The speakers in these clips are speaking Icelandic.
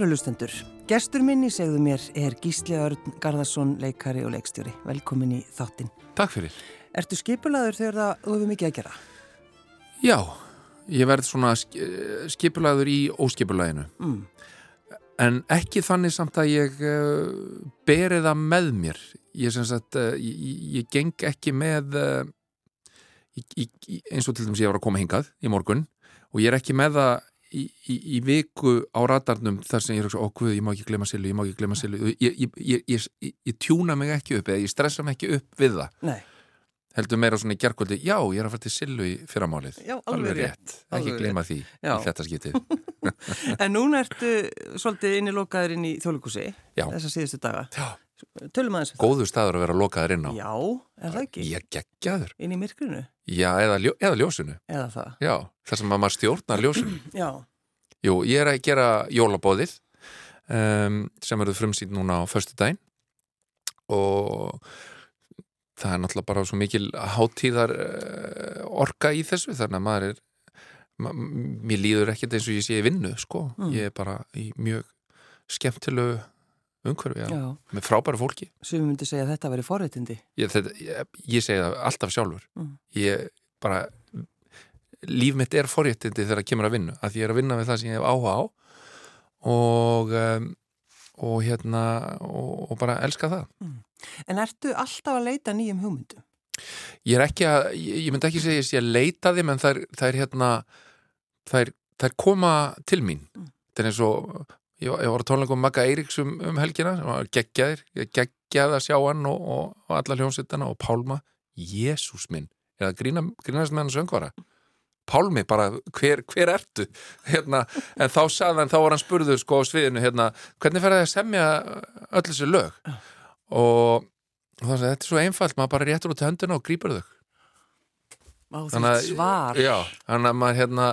Kæru lustendur, gestur minn í segðu mér er Gísli Örn Garðarsson, leikari og leikstjóri. Velkomin í þáttinn. Takk fyrir. Ertu skipulaður þegar það hefur mikið að gera? Já, ég verð svona skipulaður í óskipulaginu. Mm. En ekki þannig samt að ég uh, beri það með mér. Ég, sagt, uh, ég, ég geng ekki með, í, í, eins og til dæmis ég var að koma hingað í morgun og ég er ekki með það í, í, í viku á radarnum þar sem ég er ekki, ó guð, ég má ekki glema silu, ég má ekki glema silu ég, ég tjúna mig ekki upp eða ég stressa mig ekki upp við það. Nei. heldur meira svona í gerðkvöldi já, ég er að fara til silu í fyrramálið. Já, alveg rétt, ekki glema því já. í þetta skiptið. En núna ertu svolítið inn í lokaður inn í þjóðlíkusi þessar síðustu daga. Já. Tölum aðeins um Góður staður að vera lokaður inn á. Já, er það ekki? Ég geggjaður. Inn í myrkrinu? Já, eða, ljó, eða ljósinu. Eða það. Já, þar sem maður stjórnar ljósinu. Já. Jú, ég er að gera jólabóðið um, sem verður frumsýn núna á förstu dæn og það er náttúrulega bara svo mikil háttíðar uh, orka í þessu þannig að maður er ma mér líður ekkert eins og ég sé vinnu sko, mm. ég er bara í mjög skemmtilegu umhverfi, já, já. með frábæra fólki Sumi myndi segja að þetta veri forréttindi ég, ég, ég segja það alltaf sjálfur mm. ég bara líf mitt er forréttindi þegar það kemur að vinna að ég er að vinna með það sem ég hef áhuga á og um, og hérna og, og bara elska það mm. En ertu alltaf að leita nýjum hugmyndum? Ég er ekki að ég, ég myndi ekki segja að ég leita þeim en það er, hérna það er koma til mín mm. þetta er eins og Ég, ég var að tónleika um Magga Eiríks um, um helgina sem var geggjaðir, geggjaði að sjá hann og, og, og alla hljómsveitana og Pálma, Jésús minn. Er það grína, grínast með hann söngvara? Pálmi bara, hver, hver ertu? Hérna, en þá sagðan, þá var hann spurður sko á sviðinu, hérna, hvernig fer það að semja öll þessu lög? Og sagði, þetta er svo einfalt maður bara réttur út hönduna og grýpur þau. Á því svar. Já, þannig að maður hérna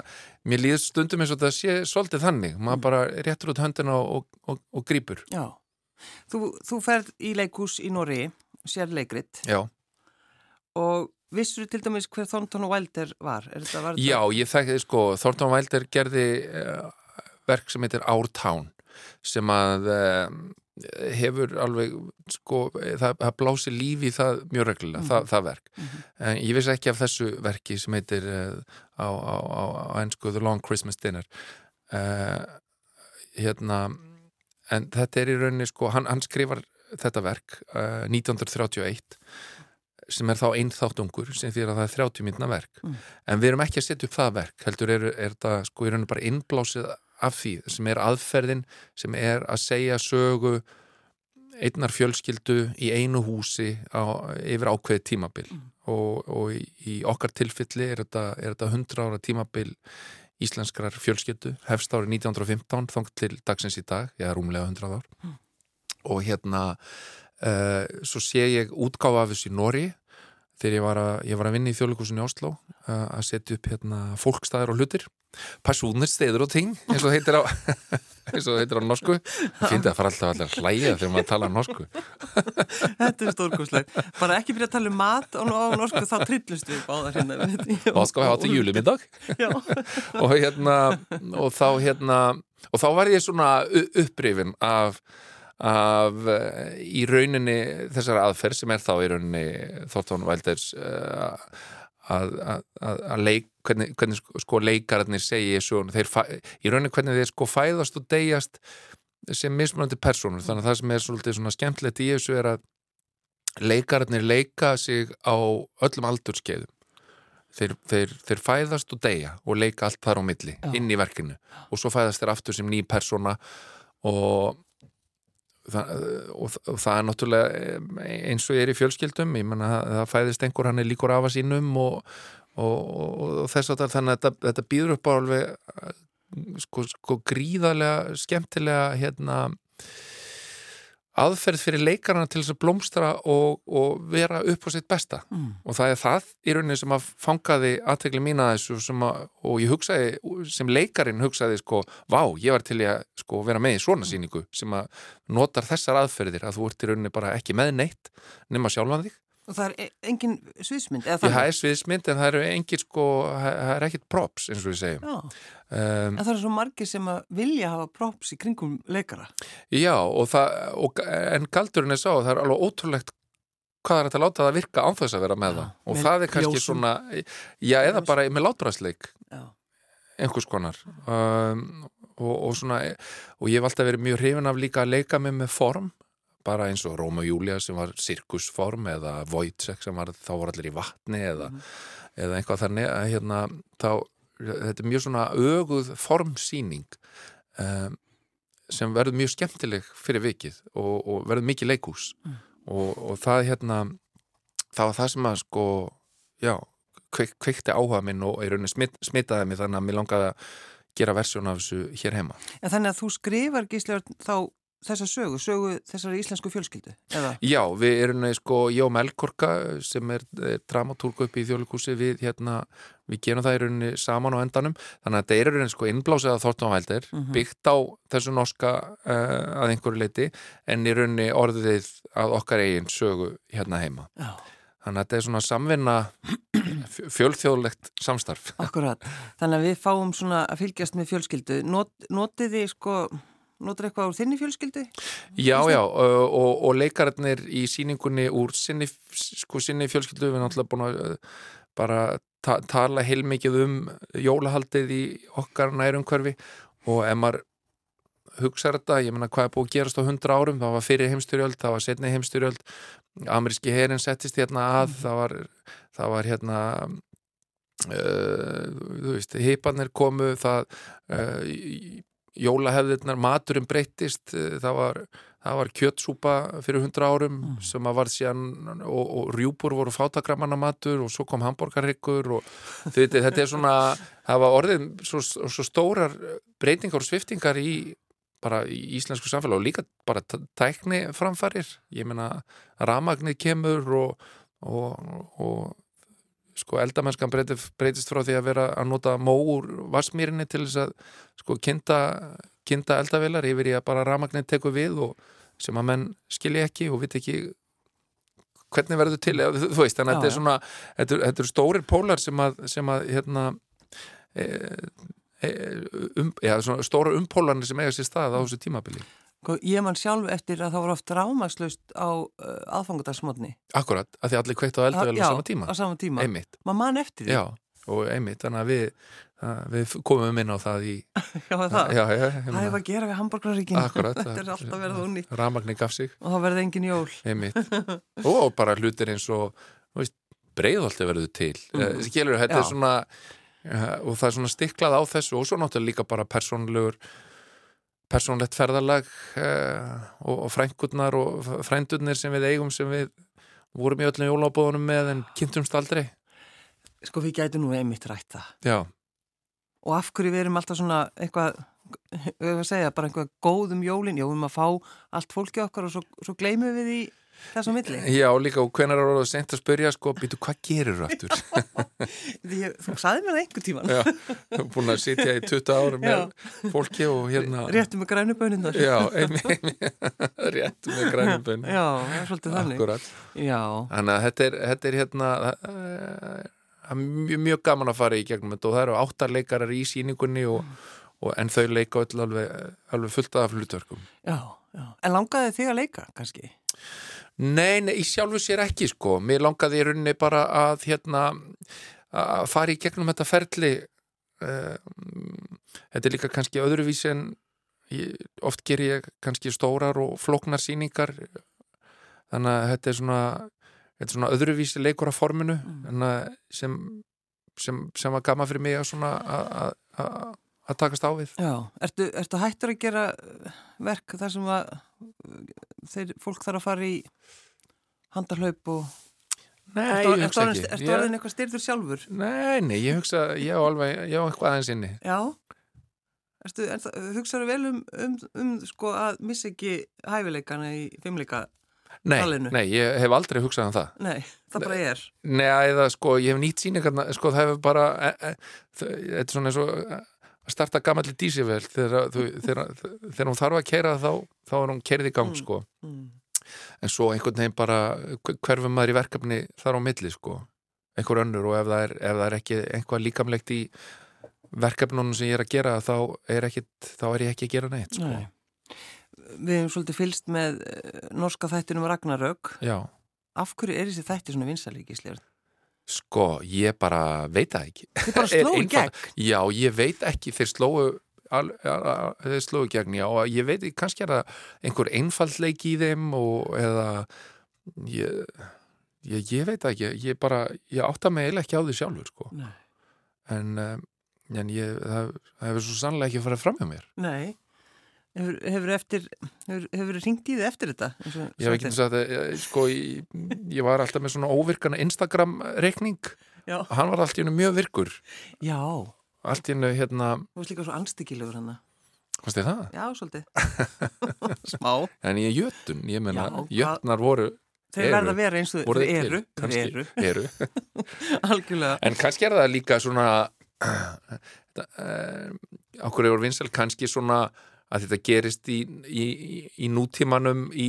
mér líður stundum eins og það sé svolítið þannig. Maður mm. bara réttur út höndina og, og, og grýpur Já, þú, þú ferð í leikús í Nóri sér leikrit. Já. Og vissur þú til dæmis hver Thornton Wilder var? var Já, ég þekkti sko Thornton Wilder gerði uh, verk sem heitir Our Town sem að uh, hefur alveg sko, það, það blási lífi það mjög reglulega, mm. það, það verk mm -hmm. en ég vissi ekki af þessu verki sem heitir uh, á, á, á, á ennsku The Long Christmas Dinner uh, hérna en þetta er í rauninni sko hann, hann skrifar þetta verk uh, 1931 sem er þá einn þáttungur sem því að það er 30 minna verk mm. en við erum ekki að setja upp það verk heldur er, er þetta sko í rauninni bara innblásið af því sem er aðferðin sem er að segja sögu einnar fjölskyldu í einu húsi á, yfir ákveði tímabil mm. og, og í, í okkar tilfelli er þetta, er þetta 100 ára tímabil íslenskrar fjölskyldu hefst árið 1915 þóng til dagsins í dag, ég er rúmlega 100 ár mm. og hérna uh, svo sé ég útgáfa af þessu í Nóri þegar ég var að, ég var að vinna í þjóðleikursin í Oslo uh, að setja upp hérna fólkstæðir og hlutir Personer, steder og ting eins og heitir á eins og heitir á norsku. Finnst að fara alltaf allir að hlæja þegar maður tala norsku. Þetta er stórkoslega bara ekki fyrir að tala um mat á norsku þá trillust við báðar hérna Hvað skal við hafa til júlimiddag og hérna og þá hérna og þá var ég svona upprifin af af í rauninni þessar aðferð sem er þá í rauninni Þortón Vælders uh, að, að, að leik, hvernig, hvernig sko leikararnir segja þeir, í rauninni hvernig þeir sko fæðast og deyjast sem mismunandi personur þannig að það sem er svolítið svona skemmtilegt í þessu er að leikararnir leika sig á öllum aldurskeiðum þeir, þeir, þeir fæðast og deyja og leika allt þar á milli Já. inn í verkinu. Og svo fæðast þeir aftur sem ný persona og Það, og, og það er náttúrulega eh, eins og ég er í fjölskyldum ég menna að það fæðist einhver hann er líkur af að sínum og, og, og þess að þannig að þetta, þetta býður upp á alveg eh, sko, sko gríðarlega skemmtilega hérna aðferð fyrir leikarna til þess að blómstra og, og vera upp á sitt besta mm. og það er það í rauninni sem að fangaði aðtegli mín að þessu að, og ég hugsaði, sem leikarin hugsaði sko, vá, ég var til að sko, vera með í svona síningu sem að notar þessar aðferðir að þú ert í rauninni bara ekki með neitt nema sjálfan þig Og það er e- engin sviðsmynd? Því það er sviðsmynd en það eru engin sko, það er ekkit props eins og við segjum. Já, Um, en það er svo margir sem að vilja hafa props í kringum leikara. já, og það, og, en galdurinn er sá, það er alveg ótrúlegt hvað er þetta að láta það virka ánþess að vera með Já, það. Og það er kannski ljósum. svona, já, eða bara með látræsleik, Já. einhvers konar. Um, og, og svona, og ég hef alltaf verið mjög hrifin af líka að leika mig með form, bara eins og Róma og Júlia sem var sirkusform eða Wojciech sem var, þá voru allir í vatni eða, eða eitthvað þannig að hérna, þá, þetta er mjög svona öguð formsýning um, sem verður mjög skemmtileg fyrir vikið og, og verður mikið leikús og, og það hérna það var það sem að sko já, kveik, kveikti áhuga minn og í rauninni smit, smitaði mig þannig að mér langaði að gera versjón af þessu hér heima. En þannig að þú skrifar gíslegar þá þessa sögu, sögu þessari íslensku fjölskyldu, eða? Já, við erum neði sko, og Melkorka sem er eh, dramatúrku upp í þjóðleikúsi við hérna, við gerum það í rauninni saman á endanum, þannig að þetta er rauninni sko innblásið að Þortónvældir, Mhm. byggt á þessu norska uh, að einhverju leiti en í rauninni orðið að okkar eigin sögu hérna heima. Já. Þannig að þetta er svona samvinna fj- fjölþjóðlegt samstarf. Akkurat. Þannig að við fáum svona að fylgjast með fjölskyldu. Not, notið þið sko, notur eitthvað úr þinni fjölskyldu? Já, já, og, og leikararnir í síningunni úr sinni, sko, sinni fjölskyldu, við erum náttúrulega búin að bara ta tala heilmikið um jólahaldið í okkar nærumhverfi og ef maður hugsaður þetta, ég menna hvað er búið að gerast á hundra árum, það var fyrir heimstyrjöld, það var setni heimstyrjöld, ameríski herin settist hérna að, það var, það var hérna uh, þú veist, hipanir komu, það uh, jólahefðirnar, maturinn breyttist, uh, það var það var kjötsúpa fyrir hundra árum sem að var síðan og, og rjúpur voru fátakramanna matur og svo kom hambúrgarryggur og veitir, þetta er svona það var orðið svo, svo stórar breytingar og sviftingar í bara í íslensku samfélag og líka bara tækni framfarir ég meina ramagnið kemur og, og, og sko eldamennskan breytist, breytist frá því að vera að nota mó úr vassmýrinni til þess að sko kinda, kinda eldavilar yfir í að bara ramagnið tekur við og sem að menn skilja ekki og veit ekki hvernig verður til þú veist, þannig að þetta er svona þetta þetta eru stórir pólar sem að, sem að hérna e, e, um, já, svona stóra umpólarnir sem eiga sér stað á þessu tímabili Ég man sjálf eftir að það voru oft rámakslaust á uh, aðfangudagsmotni. Akkurat, að því allir kveikt á eldavél á sama tíma á sama tíma. einmitt, Maður man eftir því. já, og einmitt þannig að við, að við komum inn á það í Já, það. já, já, Það er að gera við hambúrgararíkin. Akkurat, Þetta er alltaf verið unni. Ramagni gaf sig, Og þá verði engin jól. einmitt og bara hlutir eins og veist, breiðholti verður til mm. skilur, þetta Já. er svona uh, og það er svona stiklað á þessu og svo náttúrulega líka bara persónlegur persónlegt ferðalag uh, og, og frængurnar og frændurnir sem við eigum sem við vorum í öllum jólabóðunum með en kynntumst aldrei Sko við gætu nú einmitt rætt það. já, Og af hverju við erum alltaf svona eitthvað, við erum að segja, bara einhvað góð um jólin. Já, við erum að fá allt fólki okkar og svo, svo gleymum við því þess á milli. já líka og hvenær er það sent að spyrja sko, býtu hvað gerir þú aftur ég, þú sagði mér það einhver tíman. já, þú er búin að sitja í 20 ári með fólki og hérna Réttu með grænuböninnar. Já, einmitt, rétt með grænum bönn Já, það er svolítið þannig. Akkurat Já, Þannig að þetta er, þetta er hérna það er mjög, mjög gaman að fara í gegnum þetta og það eru áttar leikarar í síningunni og, og en þau leika öll alveg, alveg fullt af hlutverkum já, já. En langaði þig að leika, kannski? Nei, nei, í sjálfu sér ekki sko Mér langaði í rauninni bara að hérna að fara í gegnum þetta ferli uh, Þetta er líka kannski öðruvísi en ég, oft ger ég kannski stórar og flóknar sýningar þannig að þetta er svona þetta er svona öðruvísi leikur af forminu mm. sem, sem, sem var gaman fyrir mig að svona að- að- að takast á við Já, ertu, ertu hættur að gera uh, verk þar sem að uh, þeir, fólk þarf að fara í handarhlaup og Nei, ertu, ég ertu, hugsa ekki ertu Ég- orðin eitthvað styrður sjálfur? Nei, nei, ég hugsa, ég á alveg ég á eitthvað aðeins inni Já Ertu, er, hugsaðu vel um, um, um sko að missa ekki hæfileikana í fimmleika? Nei, Talinu. nei, ég hef aldrei hugsað um það Nei, það bara er Nei, eða sko, ég hef nýtt sýningarna sko, það hefur bara e, e, þetta er svona eins og að starta gamalli dísivel þegar, þegar, þegar hún þarf að keira þá, þá er hún kerið í gang Mm. sko mm. en svo einhvern veginn bara hverfum maður í verkefni þar á milli sko, einhver önnur og ef það er, ef það er ekki einhvað líkamlegt í verkefnunum sem ég er að gera þá er, ekkit, þá er ég ekki að gera neitt sko. Nei. Við hefum svolítið fylst með eh, norska þættinum Ragnarök. Já, Af hverju er þessi þætti svona vinsalíkislegur? Sko, ég bara veit það ekki Þið bara sló í einfalt- gegn. Já, ég veit ekki, þeir al, þeir slóu gegn, já og ég veit ekki, kannski er það einhver einfaldleiki í þeim og eða ég, ég, ég veit ekki, ég bara ég átta mig eiginlega ekki á því sjálfur sko. Nei. en, um, en ég, það, það hefur svo sannlega ekki farið fram hjá mér Nei. Hefur, hefur eftir, hefur, hefur ringt í þið eftir þetta? og Ég hef ekki sagt að eh, sko, ég, ég var alltaf með svona óvirkana Instagram reikning, er? Já. hann var alltaf mjög virkur Já, allt í hennu hérna, þú veist líka svo anstíkilegur hann. hvað stið það? Já, svolítið. Smá. En ég er jötun, ég menna, jötnar voru Þeir Eru. verða að vera eins og þeir eru. kannski, eru. eru. Algjörlega. En kannski er það líka svona okkur hefur vinsal kannski svona að þetta gerist í, í, í- nútímanum í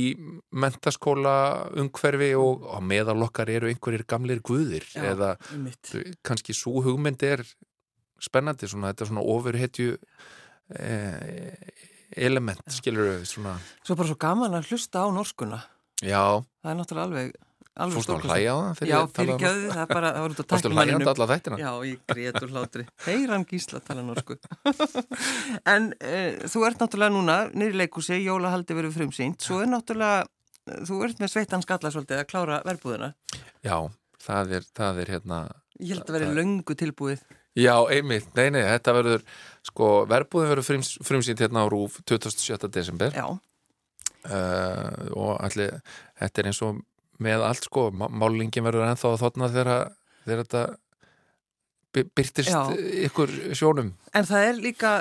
mentaskóla umhverfi og á meðal okkar eru einhverjir gamlir guðir Já. eða Mitt. kannski svo hugmynd er spennandi, svona, þetta er svona ofurhetju eh, element, skilur við svona, Svo bara svo gaman að hlusta á norskuna. já, Það er náttúrulega alveg, alveg fórst þú að hlæja á það Já, um- fyrirgjöðu, það er bara, það var út á Varstu hlæjandi tæknimanninum. alla þættina? Já, ég grét úr hlátri. Heyran gísla tala norsku. en uh, þú ert náttúrulega núna, niður leikúsi, jólahaldi verið frumsýnt, svo er náttúrulega, þú ert með sveittan skalla svolítið að klára verbúðina. Já, það er, það er hérna Ég held að verið löngu tilbúið. Já, einmitt, nei, nei, þetta verður sko, verbúðin verður frims, frumsýnt hérna á Rúf 27. desember uh, og allir, þetta er eins og með allt sko, má- málingin verður ennþá að þotna þegar, þetta by- byrtist Já. ykkur sjónum en það er líka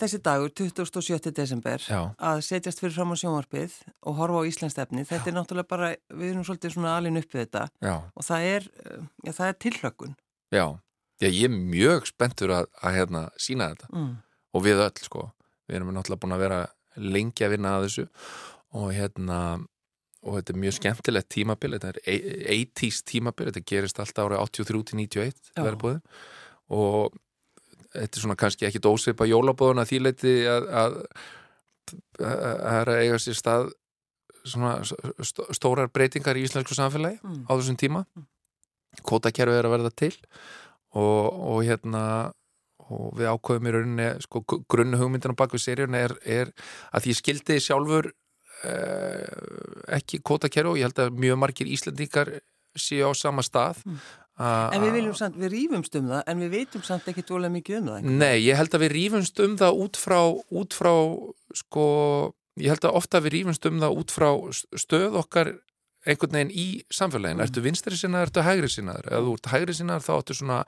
þessi dagur, 27. desember, Já, að setjast fyrir fram á sjónvarpið og horfa á Íslands efni. Þetta er náttúrulega bara, við erum svolítið svona alin upp við þetta já, og það er, já, er tilhlökkun. já Já, ég er mjög spenntur að, að hérna, sína þetta Mm. og við öll sko við erum náttúrulega búin að vera lengi að vinna að þessu og hérna og þetta er mjög skemmtilegt tímabil þetta er 80s tímabil þetta gerist alltaf árið 83-91 Já. verðbúið og þetta er svona kannski ekki jólabóðun að því leiti að að að það er að eiga sér stað svona st- stórar breytingar í íslensku samfélagi Mm. á þessum tíma kótakerfi er að verða til og, og hérna og við ákveðum í rauninni sko, grunnu hugmyndin á bakvið seríun er, er að ég skildi sjálfur ekki kótakerfi og ég held að mjög margir Íslandíkar séu á sama stað Mm. En við viljum samt, við rýfumst um það, en við veitum samt ekki dvolega mikið um það. Nei, ég held að við rífumst um það út frá, út frá sko, ég held að ofta við rífumst um það út frá stöð okkar einhvern veginn í samfélaginu. Mm. Ertu vinstri sinnaður, ertu hægri sinnaður? Ef þú ert hægri sinnaður þá áttu svona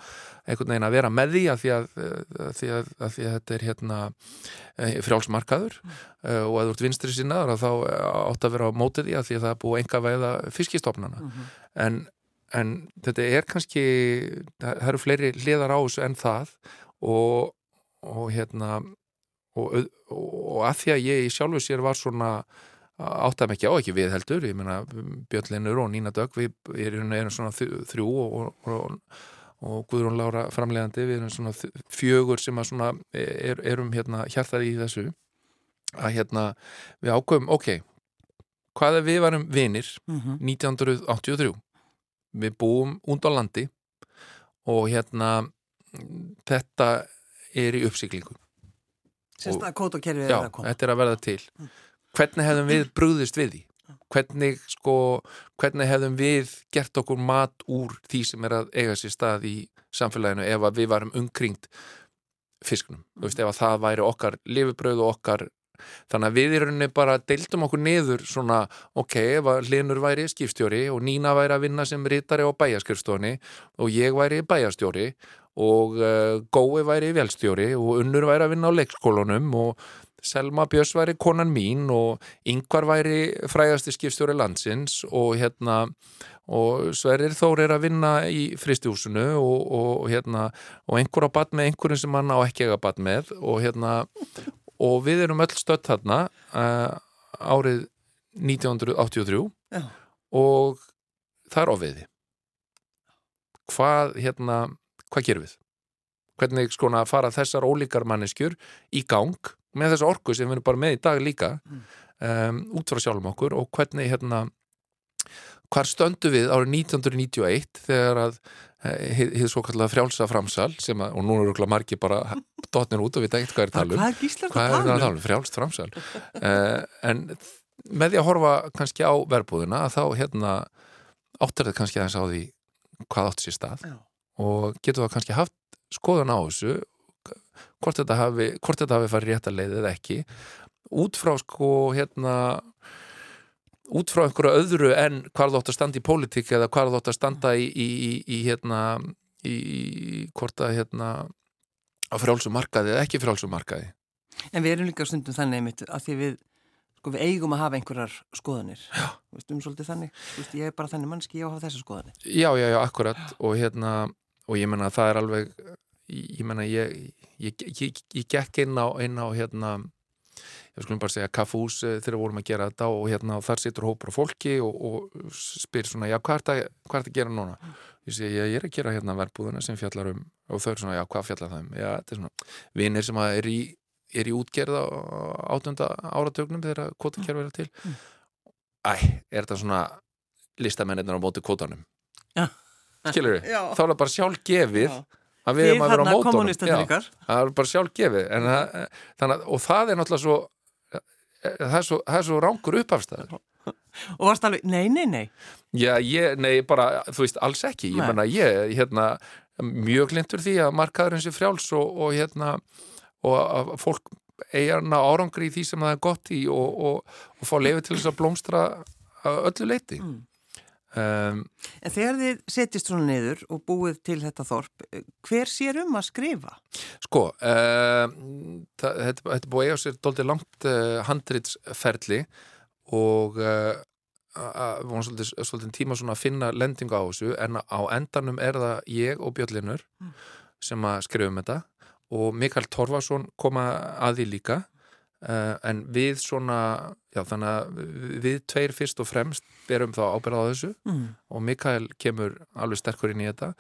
einhvern veginn að vera með því að því að, að, því að, að, því að þetta er hérna frjálsmarkaður Mm. uh, og ef þú ert vinstri sinnaður þá áttu að vera á mótið því að því að það er búið enga veiða fiskistofnana. Mm -hmm. En, en þetta er kannski, það eru fleiri hliðar á þessu en það og, og hérna og, og, og að því að ég í sjálfu sér var svona áttað mig ekki á ekki við heldur, ég meina Björn Linur og Nína Dögg, við erum, erum svona þrjú og, og, og Guðrún Lára framlegandi, við erum svona fjögur sem að svona er, erum hérna hjartað í þessu. Að hérna við ákveðum, ok hvað ef við varum vinir Mm -hmm. 1983 við búum út á landi og hérna þetta er í uppsiklingu Sérst að kót og kerfið já, er að koma. þetta er að verða til hvernig hefðum við brúðist við því? Hvernig sko hvernig hefðum við gert okkur mat úr því sem er að eiga sér stað í samfélaginu ef við varum umkringt fisknum, þú veist, ef að það væri okkar lifibröð og okkar þannig að við í rauninni bara deildum okkur niður svona, ok, ef að Linur væri skipstjóri og Nína væri að vinna sem rítari á bæjaskirstofni og ég væri bæjastjóri og uh, Gói væri velstjóri og Unnur væri að vinna á leikskólanum og Selma Björns væri konan mín og Yngvar væri frægasti skipstjóri landsins og hérna og Sverrir Þór er að vinna í fristihúsinu og, og hérna og einhver á bat með einhverjum sem hann á ekki að bat með og hérna og við erum öll stödd þarna uh, árið 1983 Já. og það er ofviði hvað hérna hvað gerum við? Hvernig skona fara þessar ólíkar manneskjur í gang með þessa orku sem við erum bara með í dag líka Mm. um, út frá sjálfum okkur og hvernig hérna hvar stöndu við árið 1991 þegar að hið svo kallega frjálsa framsal sem að, og nú eru okkur margi bara dotnir út og við ekki hvað er tala um Hvað er er það að tala um, frjálst framsal uh, en með því að horfa kannski á verbúðina að þá hérna áttar þetta kannski aðeins á því hvað átti sér stað Já. og getur það kannski haft skoðun á þessu hvort þetta hafi, hvort þetta hafi farið rétt að leið eða ekki út frá sko hérna út frá einhverju öðru en hvað það átt að standa í pólitík eða hvað það átt að standa í, í, í, í hérna í hvort að hérna á frjálsum markaði eða ekki frjálsum markaði En við erum líka stundum þannig einmitt að því við, sko, við eigum að hafa einhverjar skoðanir. Já. Stundum svolítið þannig. Þú Veist, ég er bara þannig mannski, ég á að hafa þessar skoðanir. Já, já, já, akkurat og hérna, og ég menna að það er alveg ég menna ég ég, ég, ég gekk inn á, inn á hérna, ég skulum bara segja kaffús eh, þegar vorum að gera þetta og hérna og þar situr hópur af fólki og, og spyr svona, já, hvað er þetta að gera núna? Ég segi, ég, er að gera hérna verbúðuna sem fjallar um og þau eru svona, já, hvað fjallar það um? Já, þetta er svona, vinir sem er í er í útgerð á átunda áratögnum þegar kvotakerfi er til Mm. Æ, er þetta svona listamennir á móti kvotanum? Skilur við? Þá er það bara sjálf gefið Já. Að við erum að vera á Já, ykkar. það er bara sjálf gefið það, og það er náttúrulega svo það er svo, það er svo rángur uppafstæður Og varst alveg, nei, nei, nei. Já, ég, nei, bara, þú veist, alls ekki ég menna, ég, hérna mjög glintur því að markaðurinn sé frjáls og, og hérna og að fólk eigana árangri í því sem það er gott í og, og, og fá lefi til þess að blómstra öllu leiti Mm. Um, En þegar þið setjist svona niður og búið til þetta þorp, hver sér um að skrifa? Sko, uh, það, þetta, þetta búið eiga sér doldið langt uh, handritsferli og uh, að voru svolítið, svolítið tíma svona að finna lendingu á þessu en á endanum er það ég og Björlinur Mm. sem að skrifum þetta og Mikael Torfarsson koma að því líka uh, en við svona já þannig að við tveir fyrst og fremst berum þá ábyrða á þessu Mm. og Mikael kemur alveg sterkur inn í þetta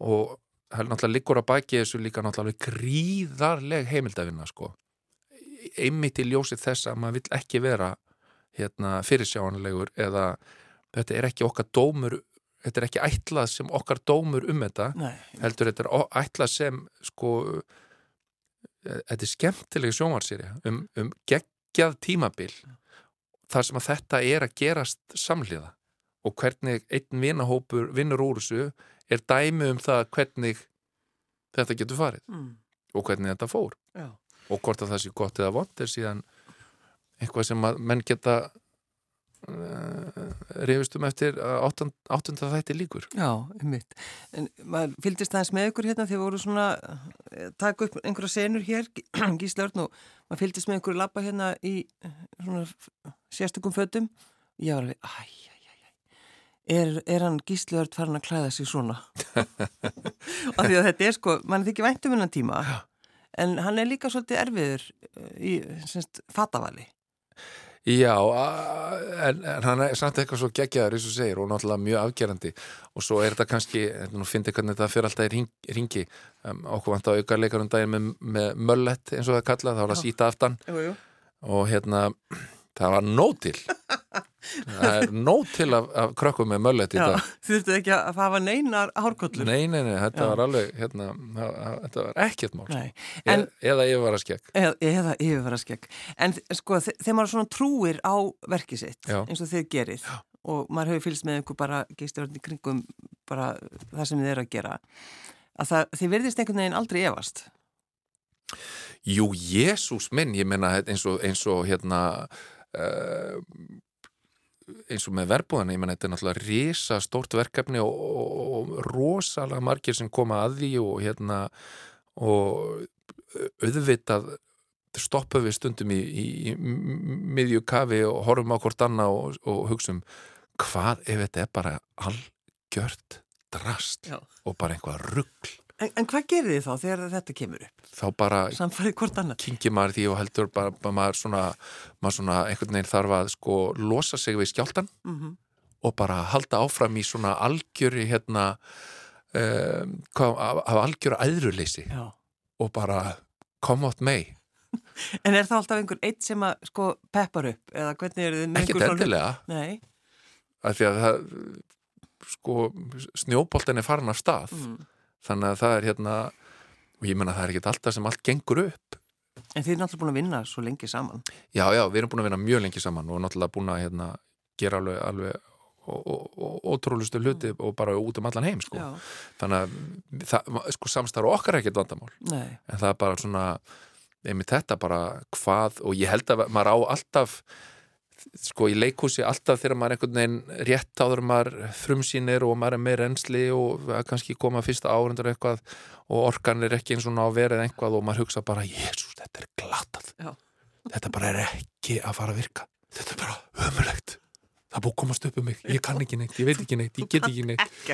og er náttúrulega liggur að baki þessu líka náttúrulega gríðarleg heimildavinna sko. Einmitt í ljósi þess að maður vill ekki vera hérna fyrirsjáanlegur eða þetta er ekki okkar dómur þetta er ekki ætlað sem okkar dómur um þetta Nei, heldur þetta er ætlað sem sko eh, þetta er skemmtileg sjónvarsýri um, um geggjað tímabil þar sem að þetta er að gerast samhliða og hvernig einn vinahópur vinnur úr þessu er dæmi um það hvernig þetta getur farið mm. og hvernig þetta fór já. og hvort að það sé gott eða vond er síðan eitthvað sem að menn geta uh, reyfist um eftir að áttund, áttunda þætti líkur Já, einmitt. En maður fylgdist aðeins með ykkur hérna þegar voru svona, eh, taka upp einhverja senur hér, Gísla Örn og maður fylgdist með ykkur lappa hérna í eh, svona sérstökum. Ég var alveg, æj, æj, æj, er, er hann Gísla Örn farin að klæða sig svona? Af því að þetta er sko, mann þykir væntum innan tíma, en hann er líka svolítið erfiður eh, í, semst, fatavali. Já, en, en hann er samt eitthvað svo geggjaður eins og segir og náttúrulega mjög afgerandi. Og svo er þetta kannski, ég hvernig þetta fyrir alltaf í ring, ringi um, okkur vant að auka leikar um daginn með, með möllett eins og það kallað, þá er það síta aftan. Jú, jú. og hérna það var nóg til það er nóg til af, af krökkum með möllett í Já, dag þurftu ekki að hafa neinar hárkollur. Nei, nei, nei, þetta Já. var alveg hérna, það- þetta var ekkert mál Nei. en, En, eða ég var að skegg eða, eða yfirvara skegg. En sko, þe- þegar maður svona trúir á verkið sitt, Já. eins og þið gerið, og maður hefur fylgst með einhver bara geisturöndi kringum bara það sem þið eru að gera, að það, þið verðist einhvern veginn aldrei efast. Jú, Jésús minn, ég menna eins og, eins og hérna uh, eins og með verbúðan, ég menna þetta er náttúrulega risa stórt verkefni og, og, og rosalega margir sem koma að því og hérna og auðvitað stoppum við stundum í, í, í miðju kafi og horfum á hvort annað og, og hugsum hvað ef þetta er bara algjört drast Já. og bara einhvað rugl En, en hvað gerir þið þá þegar þetta kemur upp? þá bara kynkir maður því og heldur bara, bara maður svona, maður svona einhvern veginn þarf að sko losa sig við skjáltan Mm og bara halda áfram í svona algjöri hérna um, hvað, af, af algjöru æðruleysi Já. og bara come out may. En er það alltaf einhver eitt sem að sko peppar upp? Eða hvernig er þið svona- endilega. Nei, af því að það sko snjóboltin er farin af stað. Mm. Þannig að það er hérna og ég menna það er ekki alltaf sem allt gengur upp. En þið er náttúrulega búin að vinna svo lengi saman. Já já við erum búin að vinna mjög lengi saman og náttúrulega búin að hérna, gera alveg, alveg ótrúlustu hluti og bara út um allan heim sko. Þannig að það, sko, samstarf okkar er ekkert vandamál. Nei, en það er bara svona einmitt þetta bara hvað og ég held að maður á alltaf sko í leikhúsi alltaf þegar maður einhvern veginn rétt áður maður frumsýnir og maður er með reynsli og er kannski koma fyrsta árendur eitthvað og orkan er ekki eins og ná verið eitthvað og maður hugsa bara, jésús, þetta er glatað. Þetta bara er ekki að fara að virka. Þetta er bara ömulegt það er búið komast upp um mig, ég kann ekki neitt. Ég veit ekki neitt, ég get ekki neitt.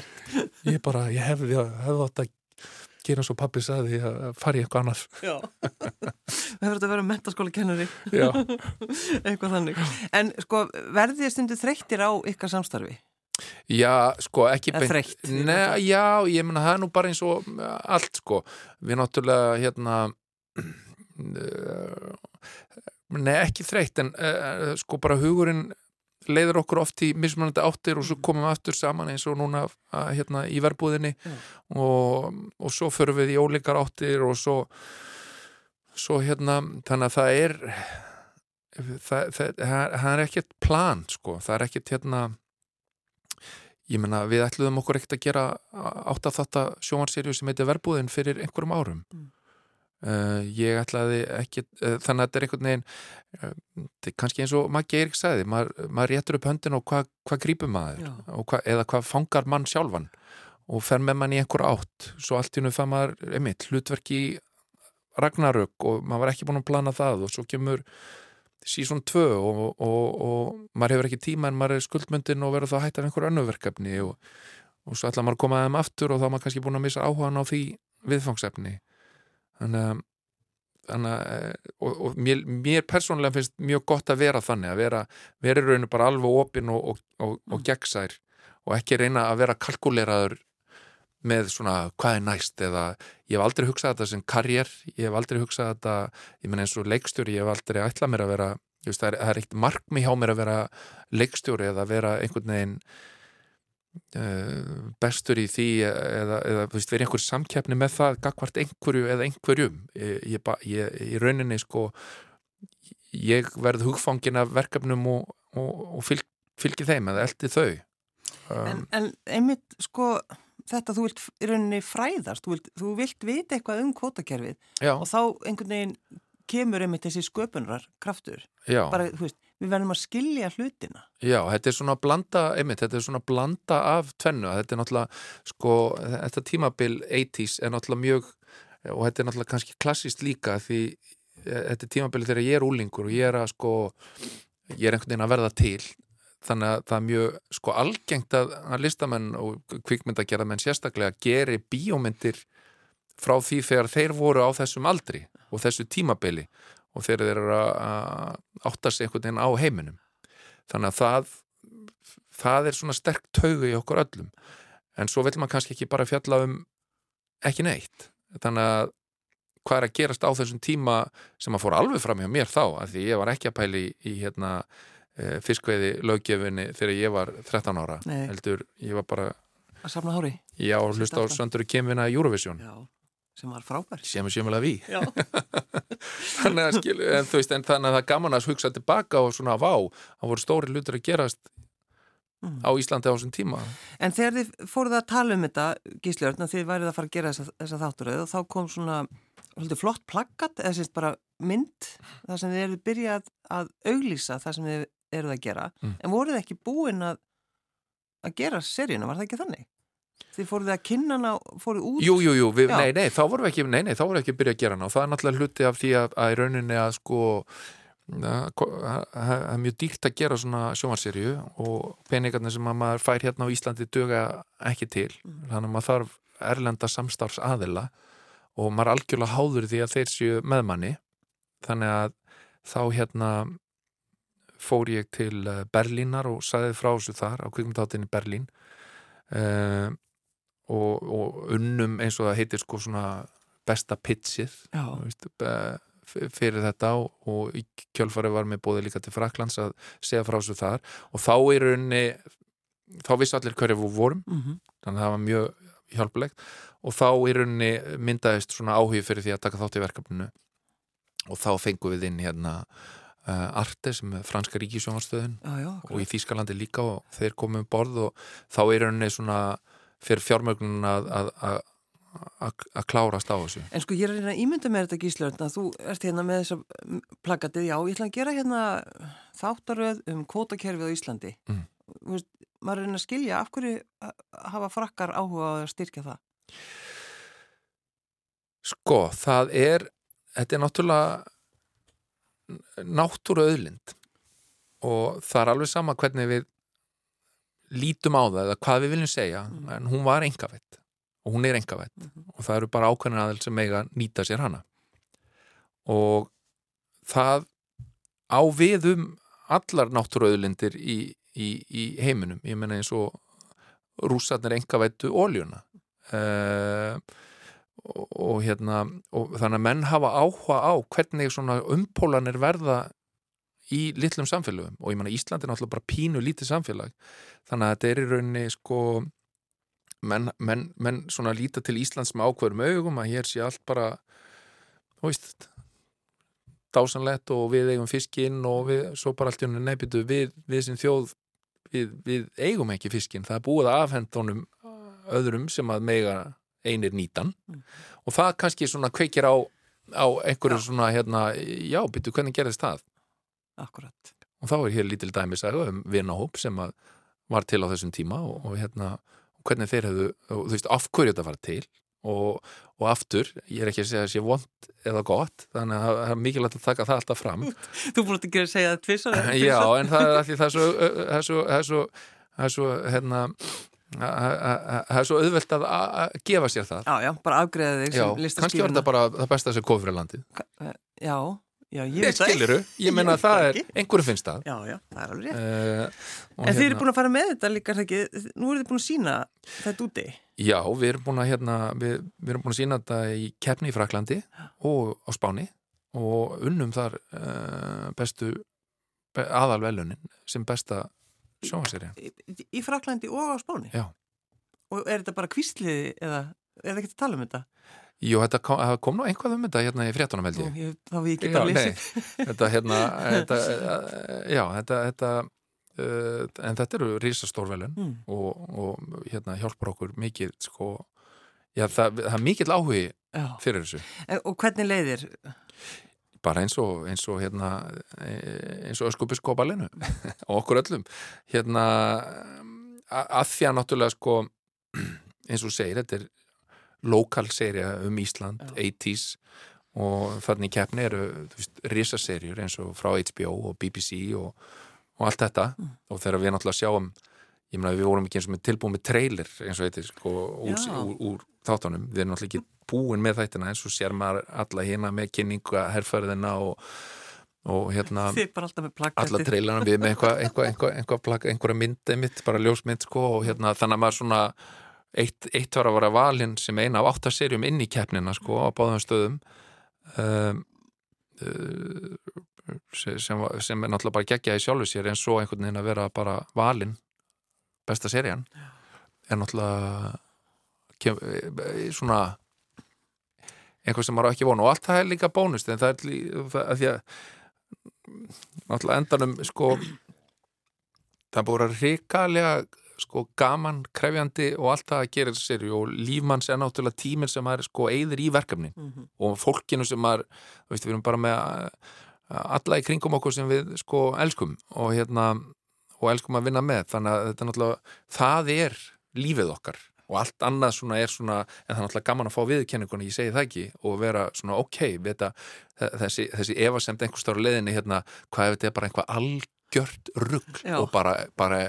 Ég bara, ég hefði, hefði átt að gera svo pappi saði að fara í eitthvað það hefur þetta að vera mentaskóla kennari eitthvað þannig. En sko, verðið þið stundu þreyttir á ykkar samstarfi? já sko ekki Eða þreytt, Nei, já, ég menna það er nú bara eins og uh, allt sko. Við náttúrulega hérna uh, nei ekki þreytt en uh, sko bara hugurinn leiður okkur oft í mismunandi áttir og svo komum við aftur saman eins og núna uh, hérna í verbúðinni. Já. og, og svo förum við í ólíkar áttir og svo svo hérna þannig að það er það, það, það er ekkert plan sko, það er ekkert hérna ég menna við ætluðum okkur ekkert að gera átt að þetta sjónvarserju sem heitir verbúðin fyrir einhverjum árum. Mm. uh, ég ætlaði ekki uh, þannig að þetta er einhvern veginn uh, kannski eins og Maggi Eirik sagði maður, maður réttur upp höndin og hvað hva grípur maður hva, eða hvað fangar mann sjálfan og fer með mann í einhver átt. Svo allt í nú fann maður, einmitt, hlutverk í Ragnarök og maður var ekki búin að plana það og svo kemur sísón 2 og, og, og maður hefur ekki tíma en maður er skuldmyndin og verður þá hægt af einhver önnu verkefni og, og svo ætla maður að koma að þeim aftur og þá maður kannski búin að missa áhugan á því viðfangsefni. Þannig að Þannig, að- og, og mér, mér persónulega finnst mjög gott að vera þannig að vera, vera rauninu bara alveg opinn og, og, og, og gegnsær og ekki reyna að vera kalkuleraður með svona hvað er næst? Eða ég hef aldrei hugsað þetta sem karriér ég hef aldrei hugsað þetta ég menn eins og leikstjóri, ég hef aldrei ætlað mér að vera veist, það er, er eitt markmi hjá mér að vera leikstjóri eða vera einhvern veginn uh, bestur í því eða, eða veist, vera einhver samkeppni með það gagvart einhverju eða einhverjum. Ég, ég, í rauninni sko ég verð hugfangin af verkefnum og, og, og fylg, fylgi þeim eða eldi þau. Um, En, en einmitt sko þetta þú vilt í rauninni fræðast, þú vilt, þú vilt vita eitthvað um kvótakerfið já, og þá einhvern veginn kemur einmitt þessi sköpunar kraftur. já, Bara, þú veist, við verðum að skilja hlutina. já, þetta er svona blanda einmitt, þetta er svona blanda af tvennu þetta er náttúrulega, sko þetta tímabil 80s er náttúrulega mjög og þetta er náttúrulega kannski klassist líka því eh, þetta er tímabili þegar ég er úlingur og ég er að sko ég er einhvern veginn að verða til þannig að það er mjög sko algengt að, að listamenn og kvikmyndagerðamenn sérstaklega geri bíómyndir frá því þegar þeir voru á þessum aldri og þessu tímabili og þeir eru að að átta sig einhvern veginn á heiminum. Þannig að það það er svona sterk taugu í okkur öllum. En svo vil maður kannski ekki bara fjalla um ekki neitt. Þannig að hvað er að gerast á þessum tíma sem að fór alveg fram hjá mér þá af því ég var ekki að pæli í, í hérna fiskveiði löggefinni þegar ég var 13 ára Nei. heldur, ég var bara Að safna hári. ég á að hlusta á Sönduru Kemvina Eurovision Já, sem var frábær. sem er sjömmulega við Já. þannig að, skil, en, veist, en þannig að það er gaman að hugsa tilbaka og svona vá það voru stóri hlutur að gerast Mm. á Íslandi á þessum tíma En þegar þið fóruð að tala um þetta, Gísljörn, að þið værið að fara að gera þessa, þessa þátturöð og þá kom svona flott plakkat, eða sérst bara mynd, þar sem þið eruð byrjað að auglýsa það sem þið eruð að gera, Mm. en voruð ekki búin að, að gera seríuna, var það ekki þannig? Þið fóruð að kynna hana, fóruð út? Jú, jú, jú, nei, nei, þá vorum við ekki nei, nei, þá vorum við ekki að byrja að gera hana og það er náttúrulega hluti af því að, að í rauninni að sko að- að- það er mjög dýrt að gera svona sjónvarserju og peningarnir sem að maður fær hérna á Íslandi duga ekki til Mm. þannig að maður þarf erlenda samstarfs aðila og maður er algjörlega háður því að þeir séu meðmanni þannig að þá hérna fór ég til eh, Berlínar og sagði frá þessu þar á kvikmyndáttinni Berlín. Uh, og, og unnum eins og það heitir sko svona besta pitchið veist, fyrir þetta og, og kjölfari var mér bóðið líka til Fraklands að segja frá þessu þar. Og þá í rauninni þá vissu allir hverju við vorum mhm, þannig að það var mjög hjálpulegt og þá í rauninni myndaðist svona áhugi fyrir því að taka þátt í verkefninu. Og þá fengum við inn hérna Arte sem er franska já, og í Þýskalandi líka og þeir komum um borð og þá er rauninni svona fyrir fjármögnun að, að, klárast á þessu En sko ég er að reyna að ímynda mér þetta gíslönd að þú ert hérna með þessa plakatið, já, ég ætla að gera hérna þáttaröð um kvótakerfið á Íslandi. Mm. Veist, maður er að reyna að skilja af hverju hafa frakkar áhuga að styrkja það. Sko, það er þetta er náttúrulega náttúru auðlind og það er alveg sama hvernig við lítum á það eða hvað við viljum segja Mm. en hún var engavætt og hún er engavætt Mhm. og það eru bara ákveðin aðeins sem eiga nýta sér hana. Og það á við um allar náttúru auðlindir í, í, í heiminum. Ég meina eins og rússarnir engavættu óljuna uh, og, og hérna og þannig að menn hafa áhuga á hvernig svona umpólanir verða í litlum samfélögum. Og ég meina Ísland er náttúrulega bara pínu lítið samfélag. Þannig að þetta er í rauninni sko menn, menn, menn svona líta til Íslands með ákveðum augum að hér sé allt bara þú veist dásanlegt og við eigum fiskinn og við, svo bara allt í henni nefndu við, við sem þjóð við, við eigum ekki fiskinn, það er búið að afhenda honum öðrum sem að mega einir nýtan Mm. og það kannski svona kveikir á, á einhverju Já. svona hérna, já, byttu hvernig gerðist það Akkurat. og þá er hér lítil dæmisaga um vinahóp sem að var til á þessum tíma og, og hérna, og hvernig þeir hefðu og þú veist, af hverju þetta var til og, og aftur, ég er ekki að segja að sé vond eða gott, þannig að það er mikilvægt að taka það alltaf fram Þú að gera að segja það tvissar. Já, en það er, það er svo það er svo, það er svo, það er svo hérna að- að- að- það er svo auðvelt að að- að gefa sér það Já, já, bara afgreða þig kannski listaskýruna. þetta bara það besta sem kom fyrir landið Já, já, ég veit það skiliru, ég meina veit það það er, einhverju finnst það Já, já, það er alveg rétt. uh, En þið eru búin að fara með þetta líka, það ekki, nú eru þið búin að sína þetta úti. Já, við erum búin að hérna, við, við erum búin að sína þetta í keppni í Fraklandi og á Spáni og unnum þar uh, bestu be, aðalvelunin sem besta sjónvarsýri Í, í Fraklandi og á Spáni. Já. Og er þetta bara kvísliði eða er það ekki að tala um þetta? Jú, þetta kom, kom nú einhvað um þetta hérna í fréttunum held ég ég þá við ekki bara lesið. þetta hérna þetta, uh, já, þetta, þetta uh, en þetta eru risastórvelun Mm. og, og hérna hjálpar okkur mikið sko, já, það, það er mikill áhugi Já. fyrir þessu Og hvernig leiðir? Bara eins og, eins og hérna eh, eins og öskubiskópalinu og okkur öllum hérna að því að náttúrulega sko eins og segir, þetta er lokal serja um Ísland, Já. 80s og þannig keppni eru risaserjur eins og frá HBO og BBC og, og allt þetta Mm. og þegar við náttúrulega sjáum ég meina við vorum ekki eins og með tilbúin með trailer eins og þetta sko úr, úr, úr þáttunum, við erum náttúrulega ekki búin með þættina eins og sér maður alla hérna með kynninga herrferðina og, og hérna alla trailerna við með einhvað einhva, einhva, einhva, einhva, einhverja myndi mitt, bara ljósmynd sko og hérna þannig að maður svona eitt, eitt var að vera valinn sem eina af áttaserjum inn í keppnina sko á báðum stöðum. Um, uh, sem, sem, er náttúrulega bara geggjaði sjálfu sér en svo einhvern veginn að vera bara valinn besta serían. Er náttúrulega kem, eh, svona eitthvað sem maður ekki vonu og allt það er líka bónust en það er lí, það, að því að náttúrulega endanum sko það búið að ríkalega sko gaman, krefjandi og allt það að gera þessu serju og lífmanns er náttúrulega tíminn sem maður sko eyðir í verkefni. Mhm. og fólkinu sem maður við erum bara með uh, alla í kringum okkur sem við sko elskum og hérna og elskum að vinna með, þannig að þetta náttúrulega það er lífið okkar og allt annað svona er svona en það er náttúrulega gaman að fá viðkenninguna, ég segi það ekki og vera svona ok, við þetta þessi, þessi efasemt einhverstar á leiðinni hérna, hvað ef þetta er bara einhvað algjört rugg og bara, bara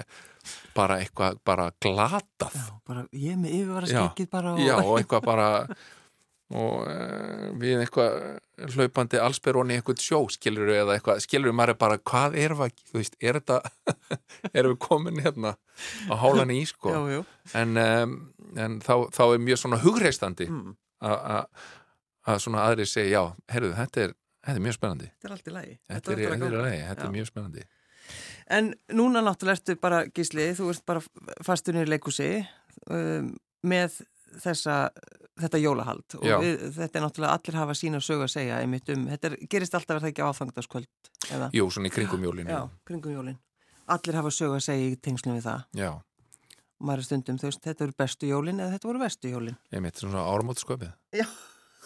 bara eitthvað, bara glatað. Já, bara ég með yfirvara skekkið bara og... Já, og eitthvað bara og uh, við eitthvað hlaupandi allsperroni eitthvað sjó skilur við eða eitthvað, skilur við maður bara hvað er það, þú veist, er þetta erum við komin hérna á hálan í sko Já, já. en, um, en þá, þá er mjög svona hugreistandi Mm. að svona aðri segja, já, herruðu, þetta er þetta er mjög spennandi Þetta er allt í lagi. þetta er, þetta er, lagi, þetta er mjög spennandi En núna náttúrulega ertu bara, Gísli, þú ert bara fastunir í leikúsi um, með þessa, þetta jólahald og Já. við, þetta er náttúrulega allir hafa sína sög að segja einmitt um, þetta er, gerist alltaf er það ekki áfangdaskvöld eða? Jú, svona í kringum jólinu Já, kringum jólin. Allir hafa sög að segja í tengslum við það. já, Og maður er stundum, veist, þetta eru bestu jólin eða þetta voru vestu jólin. ég mitt svona áramót sköpið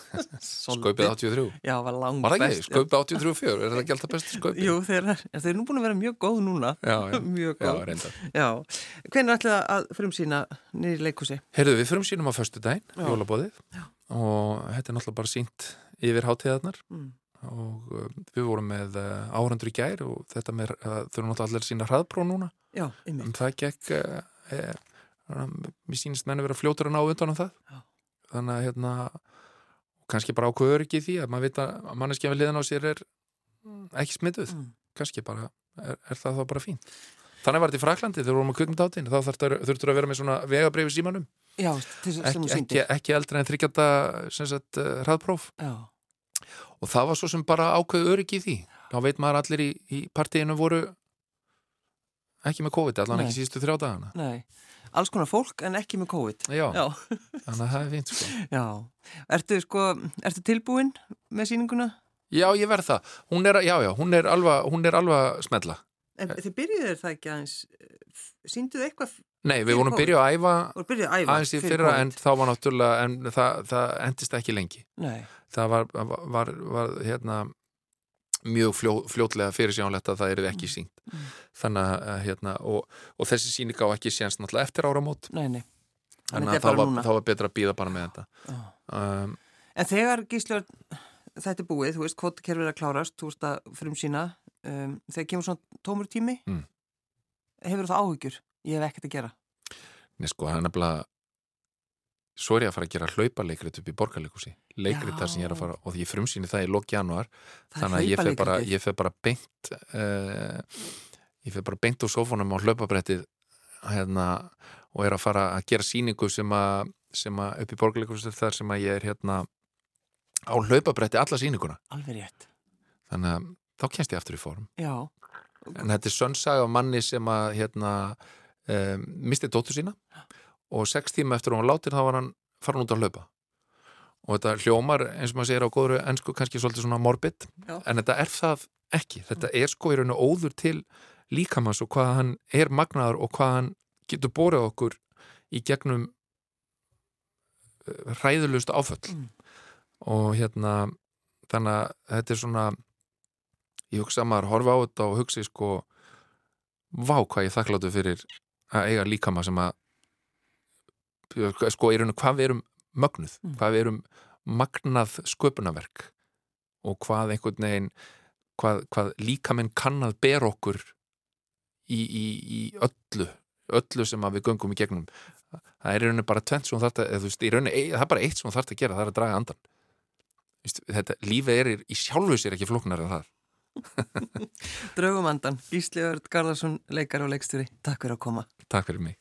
Sköpið 83 Já, var langt var það ekki, best. sköpið 83 fjör er það ekki alltaf bestu sköpið? Jú, þeir, eru nú búin að vera mjög góð núna. já, já, mjög já, góð. reyndar Já. Hvernig ætlaði að frumsýna nýri leikúsi? Heyrðu, við förum sínum á daginn, Já. jólabóðið og þetta er náttúrulega bara sínt yfir hátíðarnar Mm. og uh, við vorum með uh, áhrandur í gær og þetta með, uh, þau eru náttúrulega allir sína hraðpró núna Já, en einmitt. það gekk eh, mér sýnist menn að vera fljótur að ná undan á það Já. þannig að hérna kannski bara ákveður ekki því að maður veit að manneskja við liðan á sér er ekki smituð, Mm. kannski bara er, er það þá bara fín Þannig var þetta í Fraklandi þegar við vorum á kvikmyndáttin þá þurftur að vera með svona vegabreyfi símanum. Já, að ekki, ekki, eldri en þryggjata uh, hraðpróf. Já, og það var svo sem bara ákveðu öryggi því. Þá veit maður allir í, í partíinu voru ekki með COVID allan Nei. ekki síðustu þrjá dagana. Nei. Alls konar fólk en ekki með COVID. já, Já, þannig að það er fínt sko. já. Ertu sko, ertu tilbúin með sýninguna? já, ég verð það, hún er, já, já, hún er alveg, hún er alveg að smella En þið byrjuðu það ekki aðeins, sínduðu eitthvað, nei, við vorum byrjuð að æfa og byrjuðu að æfa aðeins í fyrra COVID? en þá var náttúrulega en það, það endist ekki lengi Nei, það var, var, var hérna mjög fljó, fljótlega fyrirsjánlegt að það er ekki sínt Mm. þannig að hérna og, og þessi síning á ekki séns náttúrulega eftir áramót nei, nei. þannig að þá var, var betra að býða bara með þetta Já. um, En þegar gíslur, þetta er búið, þú veist, kvotakerfið er að klárast, þú veist að frum sína, um, þegar kemur svona tómur tími, Mm. hefur það áhyggjur? Ég hef ekkert að gera. Nei sko, það er nefnilega svo er ég að fara að gera hlaupaleikrit upp í borgarleikusi leikrit þar sem ég er að fara og því ég frumsýni það í lok januar þannig að ég fer bara, ég fer bara beint uh, ég fer bara beint úr sófónum á hlaupabrettið hérna, og er að fara að gera sýningu sem að, sem að upp í borgarleikusi þar sem að ég er hérna á hlaupabretti alla sýninguna. Alveg rétt. þannig að þá kennst ég aftur í fórum Já, en þetta er sönnsaga manni sem að hérna um, misti dóttur sína og sex tíma eftir hún var látin þá var hann farin út að hlaupa og þetta hljómar eins og maður segir á góðru ennsku kannski svolítið svona morbid Já. en þetta er það ekki þetta er sko í rauninu óður til líkamans og hvað hann er magnaður og hvað hann getur borið okkur í gegnum eh, hræðulust áföll Mm. og hérna þannig að þetta er svona ég hugsa að maður horfa á þetta og hugsi sko vá hvað ég þakkláttu fyrir að eiga líkama sem að sko í rauninu hvað við erum mögnuð, Mm. hvað við erum magnað sköpunarverk og hvað einhvern veginn hvað, hvað líkaminn kann að ber okkur í, í, í öllu öllu sem við göngum í gegnum það er í rauninu bara tvent sem hún þarf að, veist, rauninu, ei- það er bara eitt sem hún þarf að gera það er að draga andan Vist, þetta, lífið er í sjálfu sér ekki flóknar en það draugumandan, Gísli Örd Garðarsson, leikar og leikstjóri. Takk fyrir að koma. Takk fyrir mig